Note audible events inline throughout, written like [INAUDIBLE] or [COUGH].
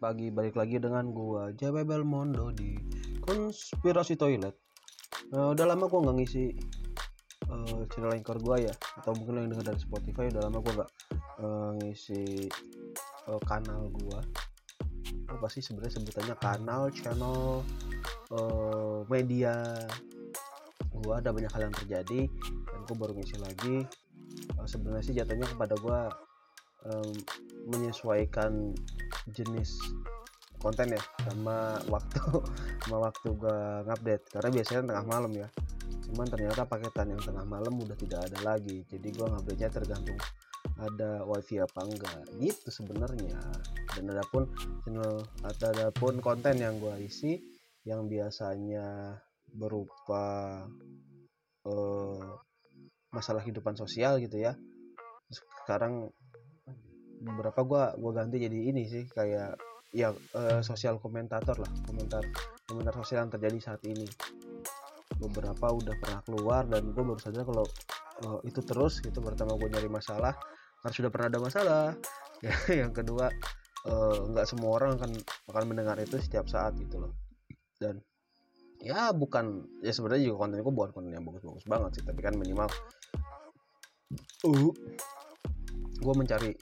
Pagi, balik lagi dengan gua JB Belmondo di Konspirasi Toilet. Nah, udah lama gua nggak ngisi uh, channel anchor gua ya, atau mungkin yang dengar dari Spotify udah lama gua nggak uh, ngisi uh, kanal gua. Apa sih sebenarnya sebutannya kanal, channel, uh, media. Gua ada banyak hal yang terjadi dan gua baru ngisi lagi. Uh, sebenarnya sih jatuhnya kepada gua um, menyesuaikan jenis konten ya sama waktu [LAUGHS] sama waktu gua ngupdate. Karena biasanya tengah malam ya. Cuman ternyata paketan yang tengah malam udah tidak ada lagi. Jadi gua ngupdate nya tergantung ada wifi apa enggak. Gitu sebenarnya. Dan ada pun channel ada, ada pun konten yang gua isi yang biasanya berupa uh, masalah kehidupan sosial gitu ya. Sekarang beberapa gua gua ganti jadi ini sih kayak ya uh, sosial komentator lah komentar komentar sosial yang terjadi saat ini. Beberapa udah pernah keluar dan gue baru sadar kalau uh, itu terus itu pertama gue nyari masalah karena sudah pernah ada masalah. [LAUGHS] Ya yang kedua nggak uh, semua orang akan akan mendengar itu setiap saat gitu loh. Dan ya bukan ya sebenarnya juga konten gue bukan konten yang bagus-bagus banget sih tapi kan minimal uh gue mencari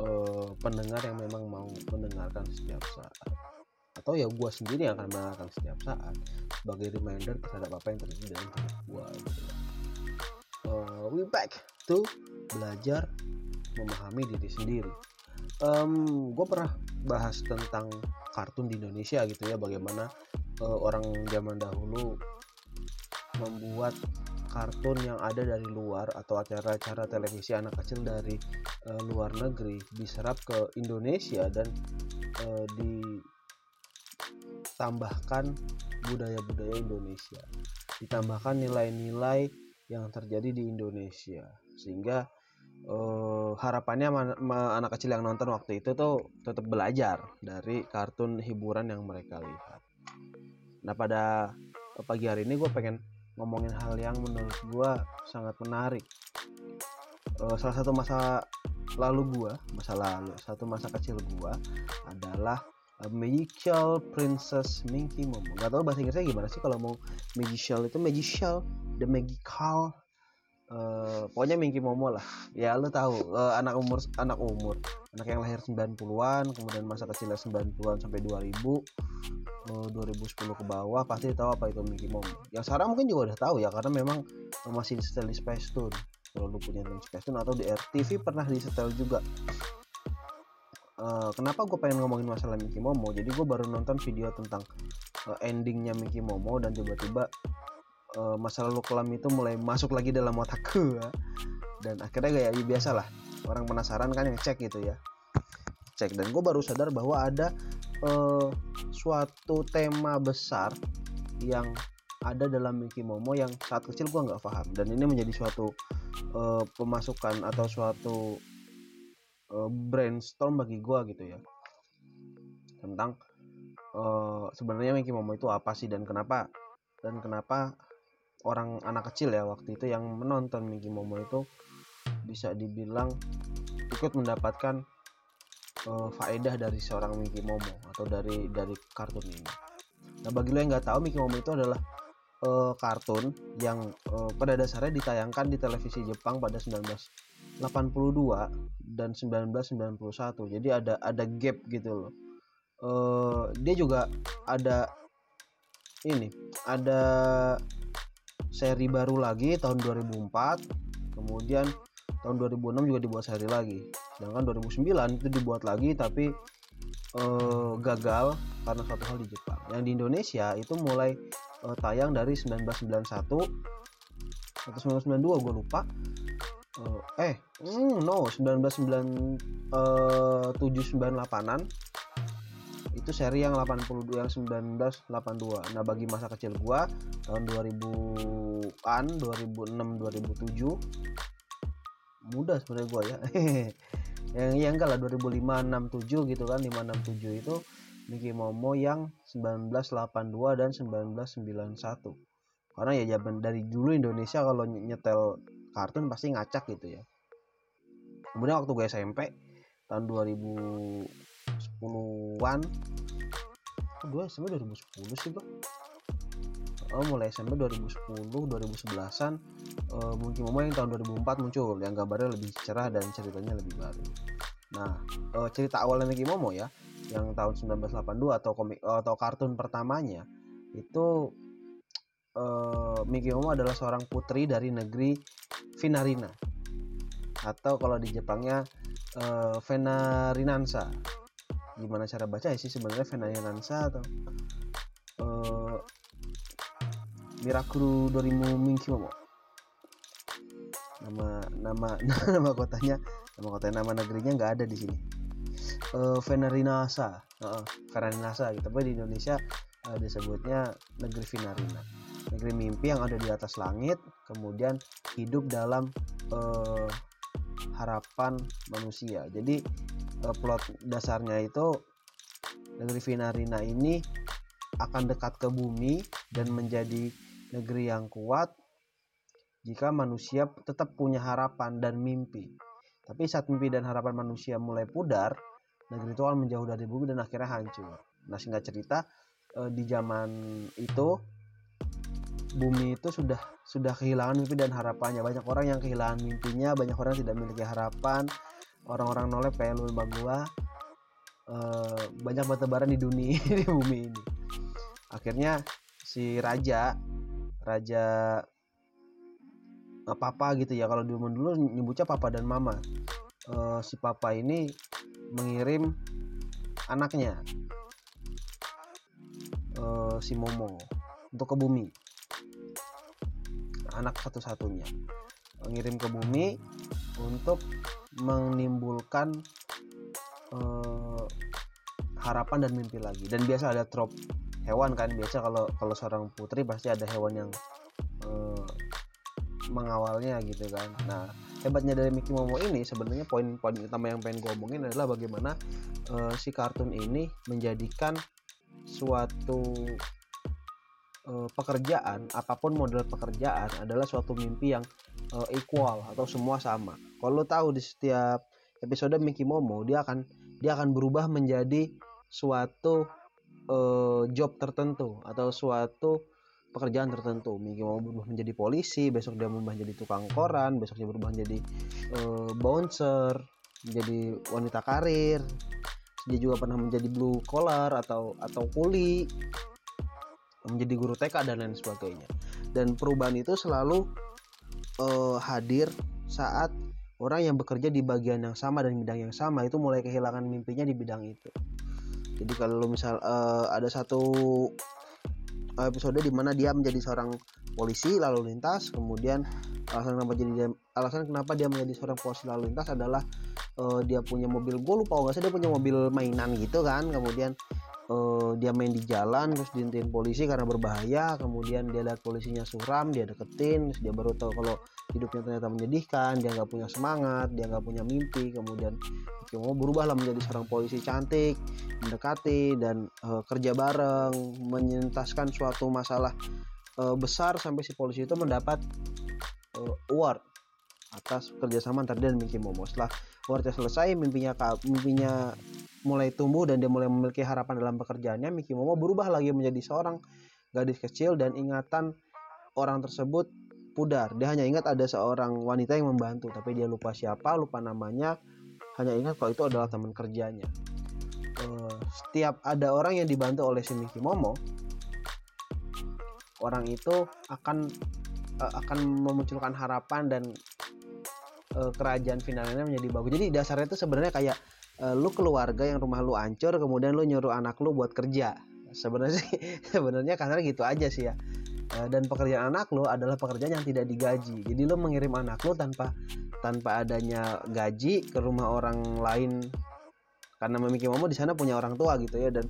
uh, pendengar yang memang mau mendengarkan setiap saat. Atau ya gue sendiri yang akan mendengarkan setiap saat. Sebagai reminder terhadap apa yang terjadi dalam hidup gue gitu. uh, we back to belajar memahami diri sendiri. Um, gue pernah bahas tentang kartun di Indonesia gitu ya. Bagaimana uh, orang zaman dahulu membuat kartun yang ada dari luar atau acara-acara televisi anak kecil dari uh, luar negeri diserap ke Indonesia dan uh, ditambahkan budaya-budaya Indonesia, ditambahkan nilai-nilai yang terjadi di Indonesia sehingga uh, harapannya anak kecil yang nonton waktu itu tuh tetap belajar dari kartun hiburan yang mereka lihat. Nah pada pagi hari ini gue pengen ngomongin hal yang menurut gue sangat menarik. Uh, salah satu masa lalu gue, masa lalu, satu masa kecil gue adalah uh, Magical Princess Minky Momo. Gak tau bahasa Inggrisnya gimana sih kalau mau Magical itu Magical, The Magical. Uh, pokoknya Minky Momo lah. Ya lu tahu uh, anak umur anak umur, anak yang lahir 90-an, kemudian masa kecilnya 90-an sampai 2000 2010 ke bawah pasti tahu apa itu Mickey Momo. Yang sekarang mungkin juga udah tahu ya karena memang masih disetel di Space Tune. Kalau lu punya nonton Space Tune atau di RTV pernah disetel juga. Uh, kenapa gue pengen ngomongin masalah Mickey Momo? Jadi gue baru nonton video tentang uh, endingnya Mickey Momo dan tiba-tiba uh, masa lalu kelam itu mulai masuk lagi dalam otakku ya. Dan akhirnya kayak ya, biasa lah orang penasaran kan yang cek gitu ya. Cek dan gue baru sadar bahwa ada uh, suatu tema besar yang ada dalam Mickey Momo yang saat kecil gue nggak paham. Dan ini menjadi suatu uh, pemasukan atau suatu uh, brainstorm bagi gue gitu ya. Tentang uh, sebenarnya Mickey Momo itu apa sih dan kenapa dan kenapa orang anak kecil ya waktu itu yang menonton Mickey Momo itu bisa dibilang ikut mendapatkan uh, faedah dari seorang Mickey Momo atau dari dari kartun ini. Nah bagi lo yang nggak tahu Mickey Momo itu adalah uh, kartun yang uh, pada dasarnya ditayangkan di televisi Jepang pada 1982 dan 1991. Jadi ada ada gap gitu loh. Uh, dia juga ada ini ada seri baru lagi tahun 2004 kemudian tahun 2006 juga dibuat seri lagi. Sedangkan 2009 itu dibuat lagi tapi uh, gagal karena satu hal di Jepang. Yang di Indonesia itu mulai uh, tayang dari 1991 atau 1992 gue lupa. Uh, eh mm, no 1997 uh, 98an itu seri yang 82 yang 1982 nah bagi masa kecil gua tahun 2000-an 2006 2007 muda sebenarnya gue ya. [LAUGHS] Yang yang enggak lah 2005 67 gitu kan 567 itu Mickey Momo yang 1982 dan 1991 karena ya zaman dari dulu Indonesia kalau nyetel kartun pasti ngacak gitu ya. Kemudian waktu gue SMP tahun 2000 2010-an gue SMP 2010 sih bang. Oh, mulai SMP 2010 2011an uh, mungkin momo yang tahun 2004 muncul yang gambarnya lebih cerah dan ceritanya lebih baru. Nah uh, cerita awalnya Mickey Momo ya yang tahun 1982 atau komik atau kartun pertamanya itu uh, Mickey Momo adalah seorang putri dari negeri Vinarina atau kalau di Jepangnya uh, Venarinansa gimana cara baca ya sih sebenarnya Venarinansa atau uh, Mirakuru Dorimu Mickey Momo? Nama nama [LAUGHS] nama kotanya nama kotanya nama negerinya nggak ada di sini. Uh, Venarinasa uh, Venarinasa gitu. Tapi di Indonesia uh, disebutnya negeri Vinarina negeri mimpi yang ada di atas langit kemudian hidup dalam uh, harapan manusia. Jadi plot dasarnya itu negeri Vinarina ini akan dekat ke bumi dan menjadi negeri yang kuat jika manusia tetap punya harapan dan mimpi. Tapi saat mimpi dan harapan manusia mulai pudar, negeri itu akan menjauh dari bumi dan akhirnya hancur. Nah, singkat cerita, eh, di zaman itu bumi itu sudah sudah kehilangan mimpi dan harapannya. Banyak orang yang kehilangan mimpinya, banyak orang yang tidak memiliki harapan. Orang-orang nolep kayak lu sama gua. Eh, banyak bertebaran di dunia [LAUGHS] di bumi ini. Akhirnya si raja raja uh, papa gitu ya kalau dulu dulu nyebutnya papa dan mama uh, si papa ini mengirim anaknya uh, si Momo untuk ke bumi anak satu-satunya mengirim ke bumi untuk menimbulkan uh, harapan dan mimpi lagi. Dan biasa ada trop hewan kan biasa kalau kalau seorang putri pasti ada hewan yang uh, mengawalnya gitu kan. Nah hebatnya dari Mickey Momo ini sebenarnya poin-poin utama yang pengen gue omongin adalah bagaimana uh, si kartun ini menjadikan suatu uh, pekerjaan apa pun model pekerjaan adalah suatu mimpi yang uh, equal atau semua sama kalau lo tahu di setiap episode Mickey Momo dia akan dia akan berubah menjadi suatu uh, job tertentu atau suatu pekerjaan tertentu. Mungkin mau berubah menjadi polisi, besok dia berubah menjadi tukang koran, besok dia berubah menjadi uh, bouncer, menjadi wanita karir. Dia juga pernah menjadi blue collar atau atau kuli, menjadi guru TK dan lain sebagainya. Dan perubahan itu selalu uh, hadir saat orang yang bekerja di bagian yang sama dan bidang yang sama itu mulai kehilangan mimpinya di bidang itu. Jadi kalau misal uh, ada satu episode di mana dia menjadi seorang polisi lalu lintas kemudian alasan kenapa jadi dia, alasan kenapa dia menjadi seorang polisi lalu lintas adalah uh, dia punya mobil gue lupa nggak sih dia punya mobil mainan gitu kan kemudian uh, dia main di jalan terus diintin polisi karena berbahaya. Kemudian dia lihat polisinya suram dia deketin terus dia baru tahu kalau hidupnya ternyata menyedihkan. Dia nggak punya semangat dia nggak punya mimpi. Kemudian mau berubahlah menjadi seorang polisi cantik mendekati dan uh, kerja bareng menyentaskan suatu masalah uh, besar sampai si polisi itu mendapat uh, award atas kerjasama antara dia dan Mickey Momo setelah awardnya selesai mimpinya mimpinya mulai tumbuh dan dia mulai memiliki harapan dalam pekerjaannya Mickey Momo berubah lagi menjadi seorang gadis kecil dan ingatan orang tersebut pudar. Dia hanya ingat ada seorang wanita yang membantu, tapi dia lupa siapa, lupa namanya, hanya ingat kalau itu adalah teman kerjanya. Uh, setiap ada orang yang dibantu oleh si Miki Momo, orang itu akan uh, akan memunculkan harapan dan uh, kerajaan finalnya menjadi bagus. Jadi dasarnya itu sebenarnya kayak uh, lu keluarga yang rumah lu hancur, kemudian lu nyuruh anak lu buat kerja. Sebenarnya [LAUGHS] sebenarnya karena gitu aja sih ya. Eh, dan pekerjaan anak lo adalah pekerjaan yang tidak digaji. Jadi lo mengirim anak lo tanpa tanpa adanya gaji ke rumah orang lain. Karena memiliki momo di sana punya orang tua gitu ya dan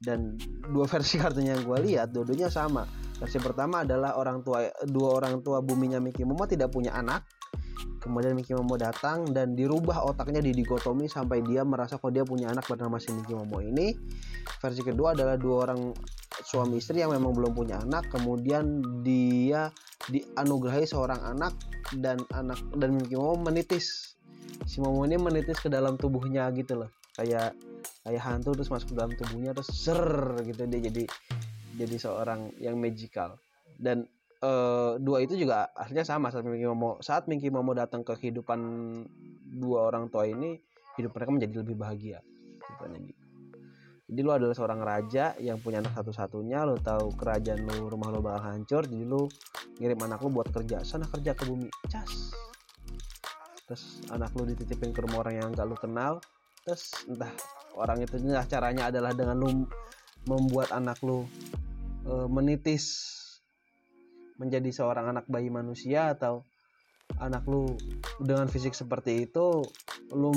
dan dua [LAUGHS] versi kartunya yang gue lihat dua-duanya sama. Versi pertama adalah orang tua dua orang tua buminya Mickey Momo tidak punya anak kemudian Mickey Momo datang dan dirubah otaknya di dikotomi sampai dia merasa kok dia punya anak bernama si Mickey Momo ini. Versi kedua adalah dua orang suami istri yang memang belum punya anak. Kemudian dia dianugerahi seorang anak dan anak dan Mickey Momo menitis. Si Momo ini menitis ke dalam tubuhnya gitu loh. Kayak kayak hantu terus masuk dalam tubuhnya terus ser gitu. Dia jadi jadi seorang yang magical. Dan uh, dua itu juga akhirnya sama saat Minky Momo saat Minky Momo datang ke kehidupan dua orang tua ini hidup mereka menjadi lebih bahagia. Gitu. jadi lu adalah seorang raja yang punya anak satu-satunya lu tahu kerajaan lu rumah lu bakal hancur jadi lu ngirim anak lu buat kerja. Sana kerja ke bumi. Cas. Terus anak lu dititipin ke rumah orang yang gak lu kenal. Terus entah orang itu entah caranya adalah dengan lu membuat anak lu e, menitis menjadi seorang anak bayi manusia atau anak lu dengan fisik seperti itu lu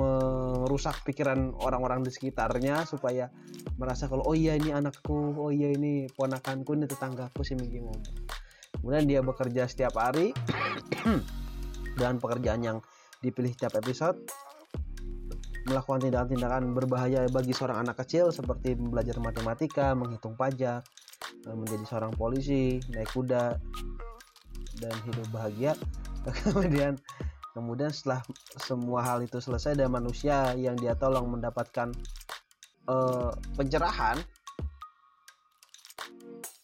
merusak pikiran orang-orang di sekitarnya supaya merasa kalau oh iya ini anakku oh iya ini ponakanku ini tetanggaku si Miki ngomong. Kemudian dia bekerja setiap hari [CLEARS THROAT] dengan pekerjaan yang dipilih setiap episode melakukan tindakan-tindakan berbahaya bagi seorang anak kecil seperti belajar matematika, menghitung pajak, menjadi seorang polisi, naik kuda, dan hidup bahagia. [LAUGHS] kemudian, kemudian setelah semua hal itu selesai dan manusia yang dia tolong mendapatkan uh, pencerahan,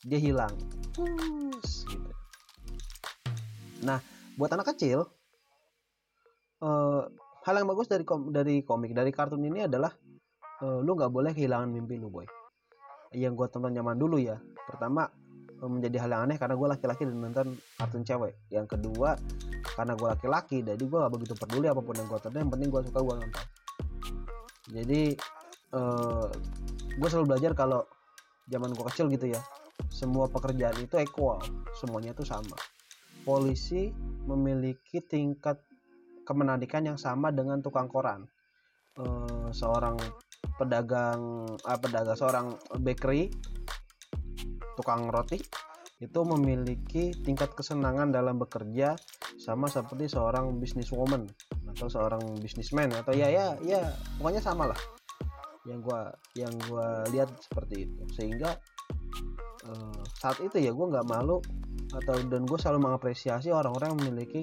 dia hilang. gitu. Nah, buat anak kecil, uh, hal yang bagus dari kom dari komik dari kartun ini adalah uh, lu nggak boleh kehilangan mimpi lu boy yang gue tonton zaman dulu ya. Pertama uh, menjadi hal yang aneh karena gue laki-laki dan nonton kartun cewek. Yang kedua karena gue laki-laki jadi gue gak begitu peduli apa pun yang gue tonton. Yang penting gue suka gue nonton. Jadi uh, eh, gue selalu belajar kalau zaman gue kecil gitu ya semua pekerjaan itu equal semuanya itu sama. Polisi memiliki tingkat kemenarikan yang sama dengan tukang koran. Uh, seorang pedagang uh, pedagang seorang bakery tukang roti itu memiliki tingkat kesenangan dalam bekerja sama seperti seorang businesswoman atau seorang businessman atau ya ya ya pokoknya sama lah. Yang gua yang gua lihat seperti itu. Sehingga uh, saat itu ya gue nggak malu atau dan gue selalu mengapresiasi orang-orang yang memiliki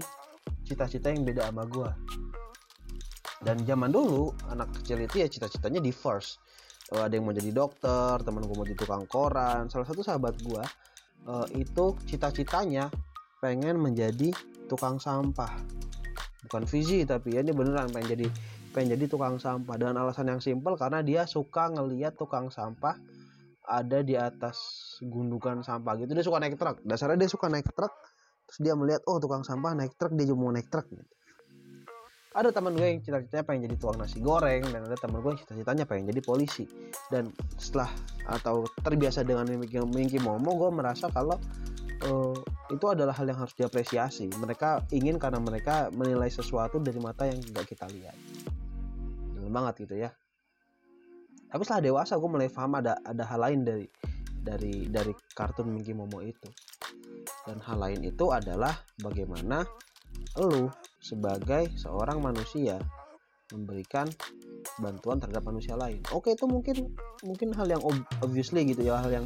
cita-cita yang beda sama gue dan zaman dulu anak kecil itu ya cita-citanya di first uh, ada yang mau jadi dokter teman gue mau jadi tukang koran. Salah satu sahabat gue uh, itu cita-citanya pengen menjadi tukang sampah. Bukan visi tapi ya dia beneran pengen jadi pengen jadi tukang sampah. Dengan alasan yang simpel karena dia suka ngeliat tukang sampah ada di atas gundukan sampah gitu. Dia suka naik truk. Dasarnya dia suka naik truk terus dia melihat oh tukang sampah naik truk dia juga mau naik truk gitu. Ada teman gue yang cita-citanya pengen jadi tukang nasi goreng dan ada teman gue yang cita-citanya pengen jadi polisi. Dan setelah atau terbiasa dengan mimpi momo gue merasa kalau uh, itu adalah hal yang harus diapresiasi. Mereka ingin karena mereka menilai sesuatu dari mata yang tidak kita lihat. Dalam banget gitu ya. Tapi setelah dewasa gue mulai paham ada ada hal lain dari dari dari kartun Minky Momo itu. Dan hal lain itu adalah bagaimana lu sebagai seorang manusia memberikan bantuan terhadap manusia lain. Oke itu mungkin mungkin hal yang obviously gitu ya hal yang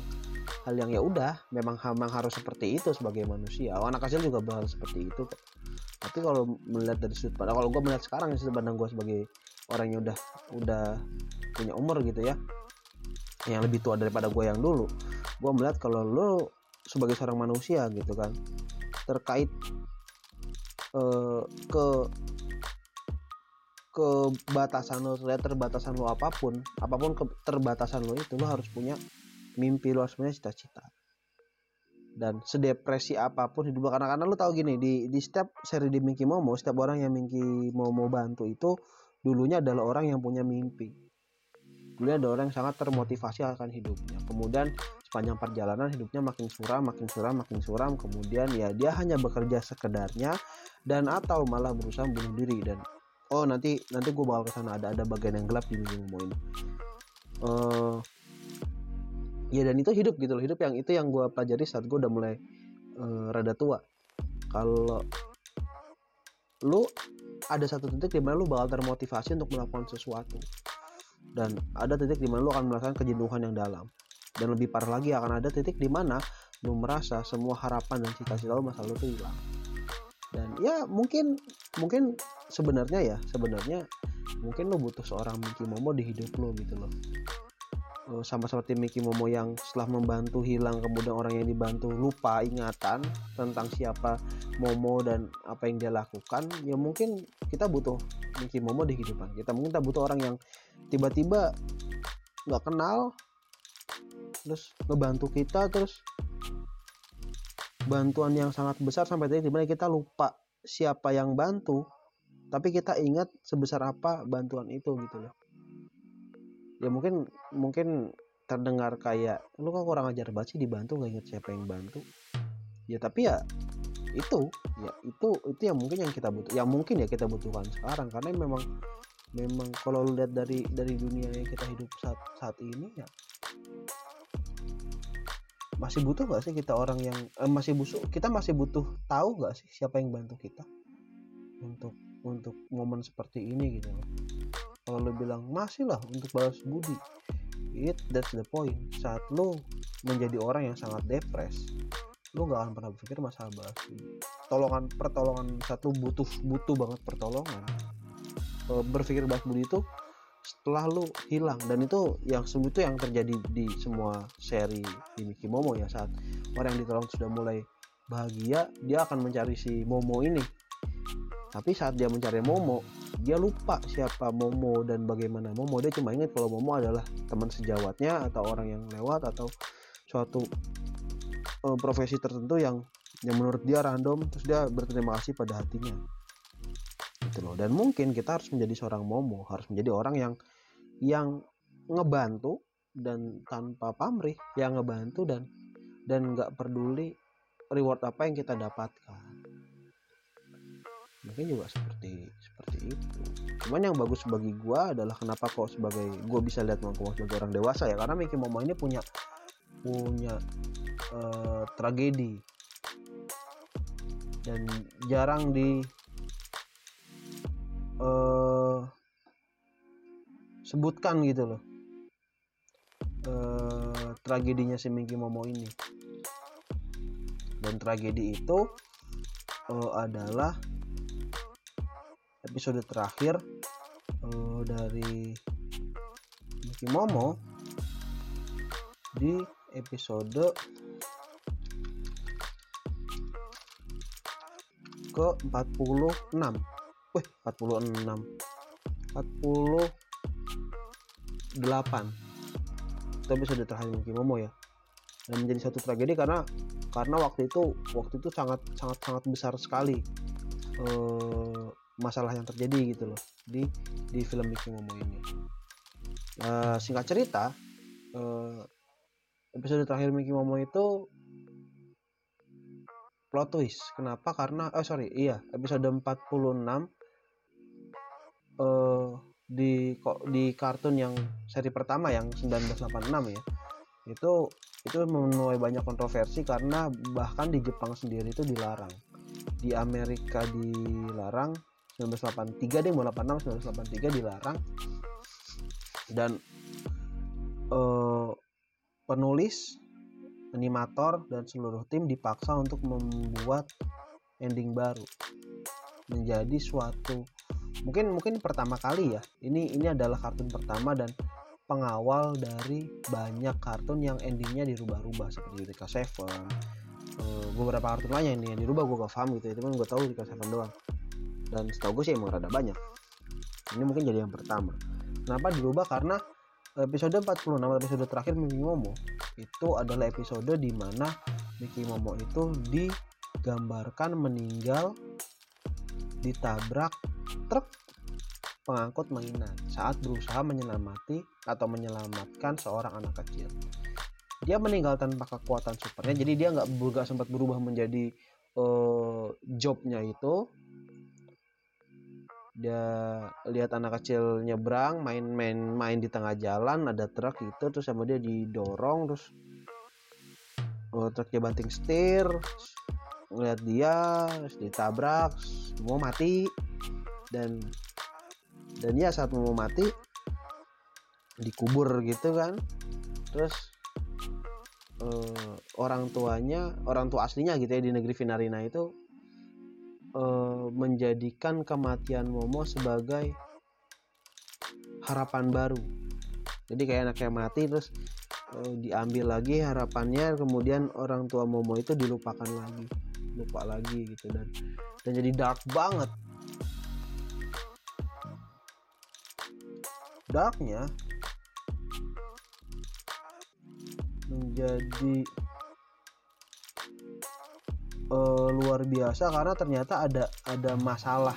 hal yang ya udah memang memang harus seperti itu sebagai manusia. Oh, anak kecil juga bakal seperti itu. Tapi kalau melihat dari sudut pandang kalau gue melihat sekarang sudut pandang gue sebagai orang yang udah udah punya umur gitu ya yang lebih tua daripada gue yang dulu gue melihat kalau lo sebagai seorang manusia gitu kan terkait uh, ke kebatasan lo terbatasan lo apa pun apa pun keterbatasan lo itu lo harus punya mimpi lo harus punya cita-cita. Dan sedepresi apa pun hidup karena karena lo tau gini di di setiap seri di Minky Momo setiap orang yang Minky Momo bantu itu dulunya adalah orang yang punya mimpi dulunya ada orang yang sangat termotivasi akan hidupnya. Kemudian sepanjang perjalanan hidupnya makin suram makin suram makin suram. Kemudian ya dia hanya bekerja sekedarnya dan atau malah berusaha bunuh diri. Dan oh nanti nanti gue bakal ke sana ada ada bagian yang gelap di minggu ini. Uh, ya dan itu hidup gitu loh. Hidup yang itu yang gue pelajari saat gue udah mulai uh, rada tua. Kalau lu ada satu titik di mana lu bakal termotivasi untuk melakukan sesuatu dan ada titik di mana lu akan merasakan kejenuhan yang dalam. Dan lebih parah lagi akan ada titik di mana lu merasa semua harapan dan cita-cita lu masa lalu itu hilang. Dan ya mungkin mungkin sebenarnya ya sebenarnya mungkin lo butuh seorang Miki Momo di hidup lo gitu loh Eh, sama seperti Miki Momo yang setelah membantu hilang kemudian orang yang dibantu lupa ingatan tentang siapa Momo dan apa yang dia lakukan ya mungkin kita butuh Miki Momo di kehidupan kita. Mungkin kita butuh orang yang tiba-tiba nggak kenal terus ngebantu kita terus bantuan yang sangat besar sampai tadi di mana kita lupa siapa yang bantu tapi kita ingat sebesar apa bantuan itu gitu loh ya mungkin mungkin terdengar kayak lu kan kurang ajar banget sih dibantu nggak inget siapa yang bantu? Ya tapi ya itu ya itu itu yang mungkin yang kita butuh yang mungkin ya kita butuhkan sekarang. Karena memang memang kalau lu lihat dari dari dunia yang kita hidup saat saat ini ya masih butuh gak sih kita orang yang eh, masih butuh kita masih butuh tahu gak sih siapa yang bantu kita untuk untuk momen seperti ini gitu loh kalau lu bilang masih lah untuk balas budi. It that's the point. Saat lu menjadi orang yang sangat depres lu gak akan pernah berpikir masalah balas budi. Tolongan pertolongan satu butuh butuh banget pertolongan e, berpikir balas budi itu setelah lu hilang. Dan itu yang semua itu yang terjadi di semua seri di Miki Momo ya. Saat orang yang ditolong sudah mulai bahagia dia akan mencari si Momo ini. Tapi saat dia mencari Momo dia lupa siapa Momo dan bagaimana. Momo dia cuma ingat kalau Momo adalah teman sejawatnya atau orang yang lewat atau suatu uh, profesi tertentu yang yang menurut dia random terus dia berterima kasih pada hatinya. Gitu loh. Dan mungkin kita harus menjadi seorang Momo harus menjadi orang yang yang ngebantu dan tanpa pamrih yang ngebantu dan dan nggak peduli reward apa yang kita dapatkan mungkin juga seperti seperti itu. Cuman yang bagus bagi gue adalah kenapa kok sebagai gue bisa lihat Mangkumo sebagai orang dewasa ya. Karena Mickey Momo ini punya punya uh, tragedi. Dan jarang di uh, sebutkan gitu loh uh, tragedinya si Mickey Momo ini. Dan tragedi itu uh, adalah episode terakhir uh, dari Mickey Momo di episode ke 46 Wih 46 48 itu episode terakhir Mickey Momo ya. Dan menjadi satu tragedi karena karena waktu itu waktu itu sangat sangat sangat besar sekali. Uh, masalah yang terjadi gitu loh di di film Mickey Momo ini. Uh, singkat cerita uh, episode terakhir Mickey Momo itu plot twist. Kenapa? Karena oh sorry iya episode 46 uh, di kok di kartun yang seri pertama yang 1986 ya itu itu menuai banyak kontroversi karena bahkan di Jepang sendiri itu dilarang. Di Amerika dilarang 1983 deh mau 86 1983 dilarang. Dan uh, penulis animator dan seluruh tim dipaksa untuk membuat ending baru. Menjadi suatu mungkin mungkin pertama kali ya. Ini ini adalah kartun pertama dan pengawal dari banyak kartun yang endingnya dirubah-rubah seperti Eureka Seven uh, beberapa kartun lainnya yang, dirubah gue gak paham gitu ya. Cuman gue tahu Eureka Seven doang dan setahu gue sih emang rada banyak. Ini mungkin jadi yang pertama. Kenapa dirubah? Karena episode 46 episode terakhir Mickey Momo itu adalah episode di mana Mickey Momo itu digambarkan meninggal ditabrak truk pengangkut mainan saat berusaha menyelamati atau menyelamatkan seorang anak kecil. Dia meninggal tanpa kekuatan supernya, jadi dia nggak sempat berubah menjadi uh, jobnya itu dia lihat anak kecil nyebrang main-main main di tengah jalan ada truk itu terus sama dia didorong terus oh, truknya banting setir ngeliat dia terus ditabrak mau mati. Dan dan ya saat mau mati dikubur gitu kan. Terus uh, orang tuanya orang tua aslinya gitu ya di negeri Vinarina itu uh, menjadikan kematian Momo sebagai harapan baru. Jadi kayak anaknya mati terus uh, diambil lagi harapannya kemudian orang tua Momo itu dilupakan lagi lupa lagi gitu. Dan dan jadi dark banget. Darknya menjadi uh, luar biasa karena ternyata ada ada masalah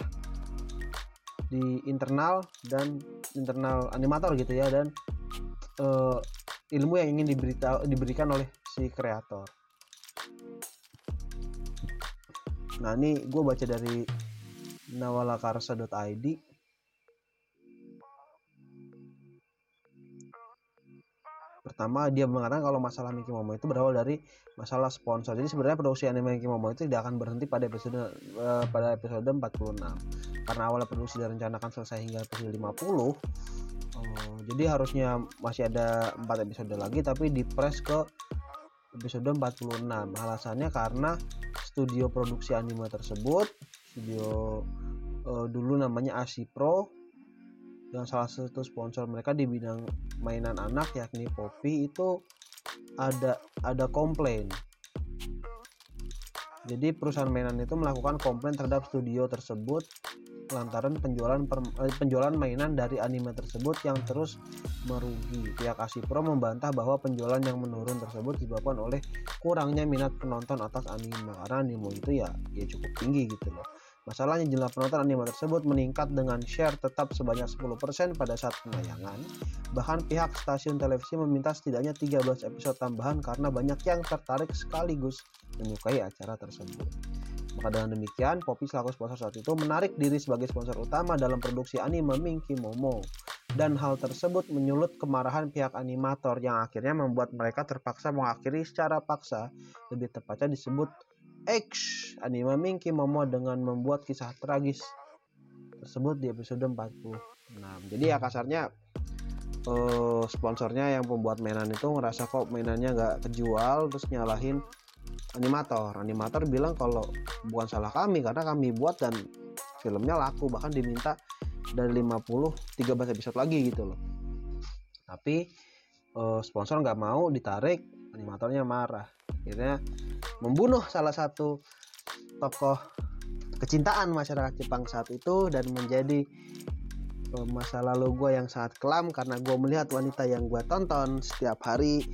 di internal dan internal animator gitu ya dan uh, ilmu yang ingin diberita, diberikan oleh si kreator. Nah ini gue baca dari nawalakarsa.id Pertama dia mengatakan kalau masalah Mickey Momo itu berawal dari masalah sponsor. Jadi sebenarnya produksi anime Mickey Momo itu tidak akan berhenti pada episode uh, pada episode 46. Karena awalnya produksi direncanakan selesai hingga episode 50. Uh, jadi harusnya masih ada 4 episode lagi tapi dipres ke episode 46. Alasannya karena studio produksi anime tersebut, studio uh, dulu namanya Asipro yang salah satu sponsor mereka di bidang mainan anak yakni Poppy itu ada ada komplain. Jadi perusahaan mainan itu melakukan komplain terhadap studio tersebut lantaran penjualan per, eh, penjualan mainan dari anime tersebut yang terus merugi. Pihak Asipro membantah bahwa penjualan yang menurun tersebut disebabkan oleh kurangnya minat penonton atas anime karena anime itu ya ya cukup tinggi gitu loh. Masalahnya jumlah penonton anime tersebut meningkat dengan share tetap sebanyak 10% pada saat penayangan. Bahkan pihak stasiun televisi meminta setidaknya 13 episode tambahan karena banyak yang tertarik sekaligus menyukai acara tersebut. Maka dengan demikian, Poppy selaku sponsor saat itu menarik diri sebagai sponsor utama dalam produksi anime Minky Momo. Dan hal tersebut menyulut kemarahan pihak animator yang akhirnya membuat mereka terpaksa mengakhiri secara paksa, lebih tepatnya disebut X anime Minky Momo dengan membuat kisah tragis tersebut di episode 46. Jadi ya kasarnya uh, sponsornya yang pembuat mainan itu ngerasa kok mainannya nggak kejual terus nyalahin animator. Animator bilang kalau bukan salah kami karena kami buat dan filmnya laku bahkan diminta dari 50 13 episode lagi gitu loh. Tapi uh, sponsor nggak mau ditarik, animatornya marah. Akhirnya membunuh salah satu tokoh kecintaan masyarakat Jepang saat itu dan menjadi uh, masa lalu gue yang sangat kelam karena gue melihat wanita yang gue tonton setiap hari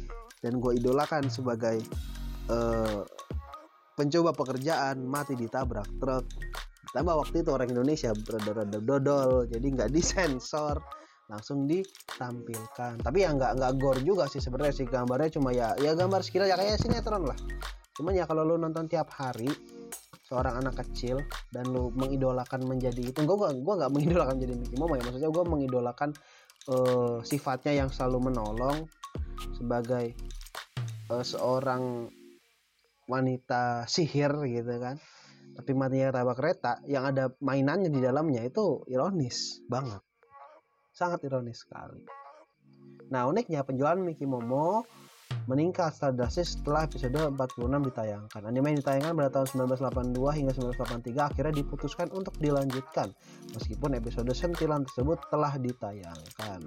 dan gue idolakan sebagai uh, pencoba pekerjaan mati ditabrak truk. Tambah waktu itu orang Indonesia berada dodol jadi nggak disensor langsung ditampilkan. Tapi ya nggak nggak gore juga sih sebenarnya sih gambarnya cuma ya ya gambar sekilas ya kayak sinetron lah cuman ya kalau lu nonton tiap hari seorang anak kecil dan lu mengidolakan menjadi itu gue gua gua nggak mengidolakan menjadi Mickey Momo ya. Maksudnya gue mengidolakan uh, sifatnya yang selalu menolong sebagai uh, seorang wanita sihir gitu kan. Tapi matinya tabak kereta yang ada mainannya di dalamnya itu ironis banget. Sangat ironis sekali. Nah uniknya penjualan Mickey Momo meningkat secara drastis setelah episode 46 ditayangkan. Anime yang ditayangkan pada tahun 1982 hingga 1983 akhirnya diputuskan untuk dilanjutkan meskipun episode sentilan tersebut telah ditayangkan.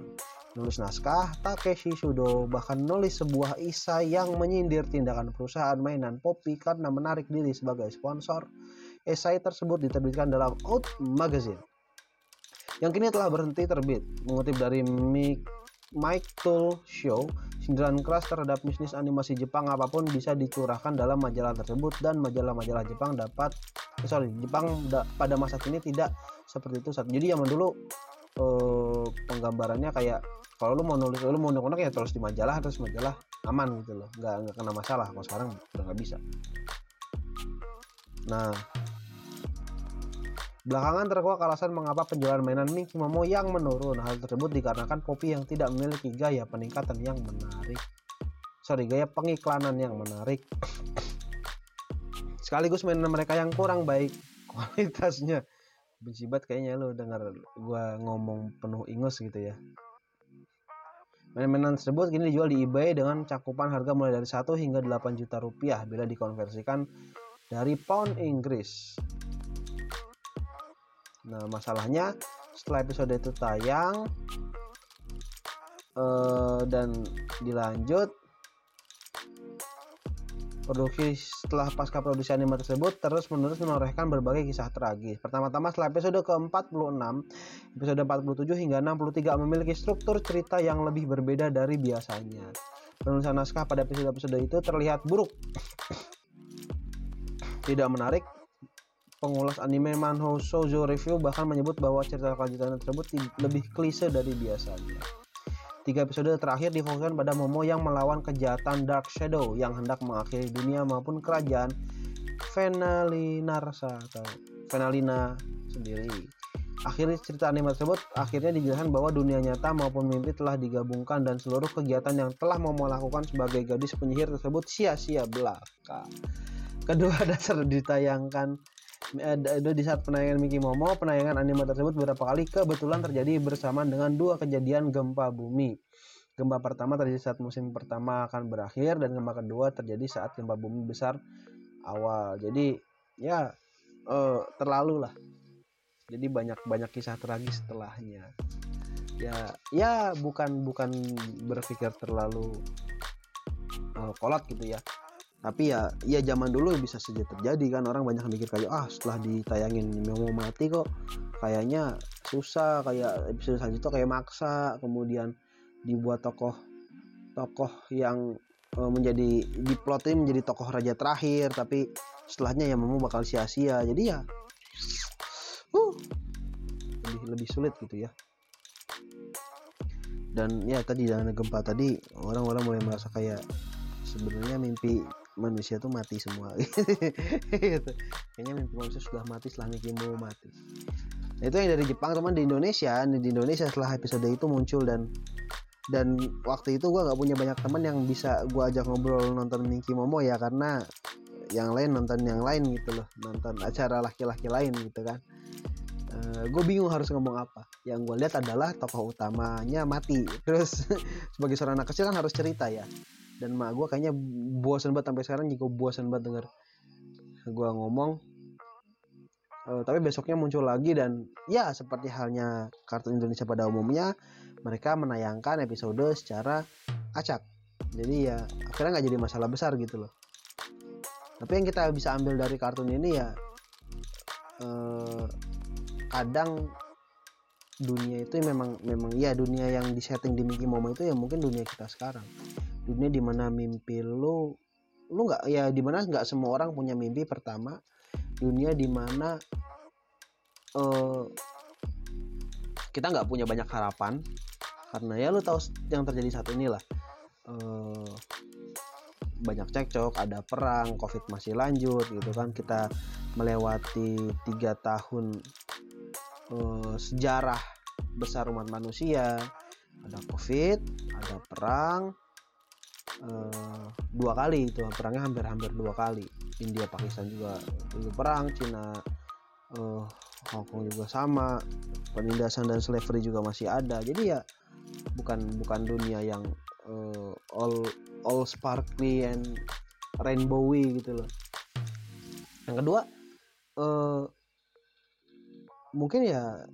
Nulis naskah, Takeshi Shudo bahkan nulis sebuah isai yang menyindir tindakan perusahaan mainan Poppy karena menarik diri sebagai sponsor. Esai tersebut diterbitkan dalam Out Magazine yang kini telah berhenti terbit. Mengutip dari Mike Tool Show, Sindiran keras terhadap bisnis animasi Jepang apa pun bisa dicurahkan dalam majalah tersebut dan majalah-majalah Jepang dapat eh, sorry Jepang da, pada masa kini tidak seperti itu saat jadi zaman dulu eh, penggambarannya kayak kalau lu mau nulis lu mau nulis ya terus di majalah terus majalah aman gitu loh. Nggak nggak kena masalah. Kalau sekarang udah nggak bisa. Nah Belakangan terkuak alasan mengapa penjualan mainan Mickey Momo yang menurun. Hal tersebut dikarenakan Poppy yang tidak memiliki gaya peningkatan yang menarik. Sorry, gaya pengiklanan yang menarik. Sekaligus mainan mereka yang kurang baik [LAUGHS] kualitasnya. Benci banget kayaknya lo dengar gua ngomong penuh ingus gitu ya. Mainan-mainan tersebut kini dijual di eBay dengan cakupan harga mulai dari 1 hingga 8 juta rupiah bila dikonversikan dari pound Inggris. Nah, masalahnya setelah episode itu tayang, uh, dan dilanjut Produksi setelah pasca produksi anime tersebut terus menerus menorehkan berbagai kisah tragis. Pertama-tama setelah episode ke-46, episode 47 hingga 63 memiliki struktur cerita yang lebih berbeda dari biasanya. Penulisan naskah pada episode-episode itu terlihat buruk. [COUGHS] Tidak menarik. Pengulas anime Manhou Shoujo Review bahkan menyebut bahwa cerita kelanjutan tersebut lebih klise dari biasanya. Tiga episode terakhir difokuskan pada Momo yang melawan kejahatan Dark Shadow yang hendak mengakhiri dunia maupun kerajaan Fenalinarsa atau Fenalina sendiri. Akhirnya cerita anime tersebut akhirnya dijelaskan bahwa dunia nyata maupun mimpi telah digabungkan dan seluruh kegiatan yang telah Momo lakukan sebagai gadis penyihir tersebut sia-sia belaka. Kedua [LAUGHS] dasar ditayangkan di saat penayangan Mickey Momo, penayangan anime tersebut beberapa kali kebetulan terjadi bersamaan dengan dua kejadian gempa bumi. Gempa pertama terjadi saat musim pertama akan berakhir dan gempa kedua terjadi saat gempa bumi besar awal. Jadi ya uh, terlalu lah. Jadi banyak banyak kisah tragis setelahnya. Ya ya bukan bukan berpikir terlalu uh, kolot gitu ya tapi ya ya zaman dulu bisa saja terjadi kan orang banyak mikir kayak ah setelah ditayangin mau mati kok kayaknya susah kayak episode selanjutnya kayak maksa. Kemudian dibuat tokoh tokoh yang uh, menjadi diplotin menjadi tokoh raja terakhir tapi setelahnya ya mau bakal sia-sia. Jadi ya uh, lebih lebih sulit gitu ya. Dan ya tadi dengan gempa tadi orang-orang mulai merasa kayak sebenarnya mimpi manusia tuh mati semua. [LAUGHS] Gitu. kayaknya mimpi manusia sudah mati setelah Mouse mati. Nah, itu yang dari Jepang teman di Indonesia. Di Indonesia setelah episode itu muncul dan dan waktu itu gue nggak punya banyak teman yang bisa gue ajak ngobrol nonton Mickey Momo ya karena yang lain nonton yang lain gitu loh. Nonton acara laki-laki lain gitu kan. Uh, eh, gue bingung harus ngomong apa. Yang gue lihat adalah tokoh utamanya mati. [LAUGHS] Terus sebagai seorang anak kecil kan harus cerita ya dan mak gue kayaknya bosan banget sampai sekarang juga bosan banget denger gue ngomong. Uh, tapi besoknya muncul lagi dan ya seperti halnya kartun Indonesia pada umumnya mereka menayangkan episode secara acak. Jadi ya akhirnya nggak jadi masalah besar gitu loh. Tapi yang kita bisa ambil dari kartun ini ya uh, kadang dunia itu memang memang ya dunia yang disetting di Mickey Momo itu ya mungkin dunia kita sekarang dunia di mana mimpi lu lu nggak ya di mana nggak semua orang punya mimpi pertama. Dunia di mana uh, kita nggak punya banyak harapan. Karena ya lu tahu yang terjadi saat inilah uh, banyak cekcok ada perang covid masih lanjut gitu kan. Kita melewati tiga tahun uh, sejarah besar umat manusia. Ada covid ada perang uh, dua kali itu perangnya hampir-hampir dua kali. India Pakistan juga itu perang Cina uh, Hong Kong juga sama penindasan dan slavery juga masih ada. Jadi ya bukan bukan dunia yang uh, all all sparkly and rainbowy gitu loh. Yang kedua uh, mungkin ya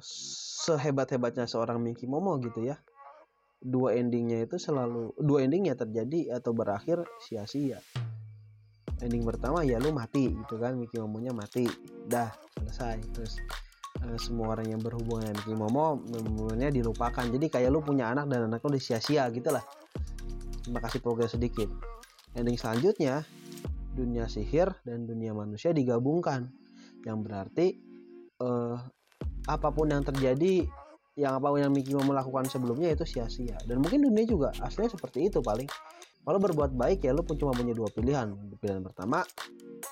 sehebat-hebatnya seorang Mickey Momo gitu ya dua endingnya itu selalu dua endingnya terjadi atau berakhir sia-sia. Ending pertama ya lu mati gitu kan Mickey Momonya mati. Dah selesai. Terus uh, semua orang yang berhubungan dengan Mickey Momo momennya dilupakan. Jadi kayak lu punya anak dan anak lu udah sia-sia gitu lah terima kasih progres sedikit. Ending selanjutnya dunia sihir dan dunia manusia digabungkan. Yang berarti uh, apa pun yang terjadi yang apa yang Mickey mau melakukan sebelumnya itu sia-sia. Dan mungkin dunia juga aslinya seperti itu paling. Kalau berbuat baik ya lu pun cuma punya dua pilihan. Pilihan pertama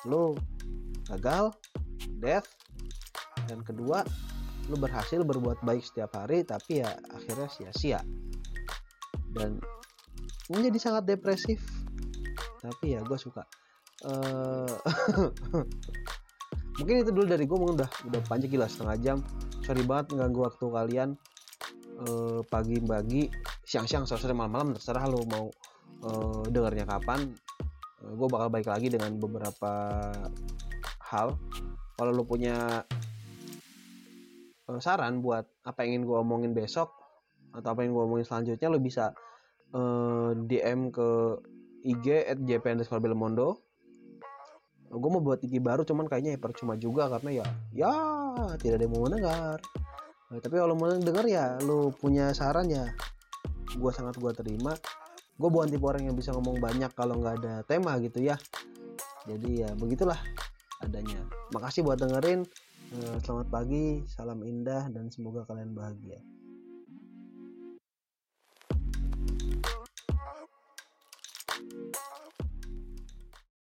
lu gagal death. Dan kedua lu berhasil berbuat baik setiap hari tapi ya akhirnya sia-sia. Dan menjadi sangat depresif. Tapi ya gue suka. Uh, [LAUGHS] mungkin itu dulu dari gue mungkin udah udah panjang gila setengah jam. Sorry banget mengganggu waktu kalian. Uh, pagi-pagi siang-siang sore-sore malam-malam terserah lo mau uh, dengarnya kapan. Uh, gue bakal balik lagi dengan beberapa hal. Kalau lo punya uh, saran buat apa yang ingin gue omongin besok atau apa yang gue omongin selanjutnya lo bisa uh, eh, DM ke IG at JP underscore Belmondo gue mau buat IG baru cuman kayaknya ya percuma juga karena ya ya tidak ada yang mau mendengar. Nah, tapi kalau mau dengar ya lo punya saran ya. Gue sangat gue terima. Gue bukan tipe orang yang bisa ngomong banyak kalau nggak ada tema gitu ya. Jadi ya begitulah adanya. Makasih buat dengerin. Eh, selamat pagi salam indah dan semoga kalian bahagia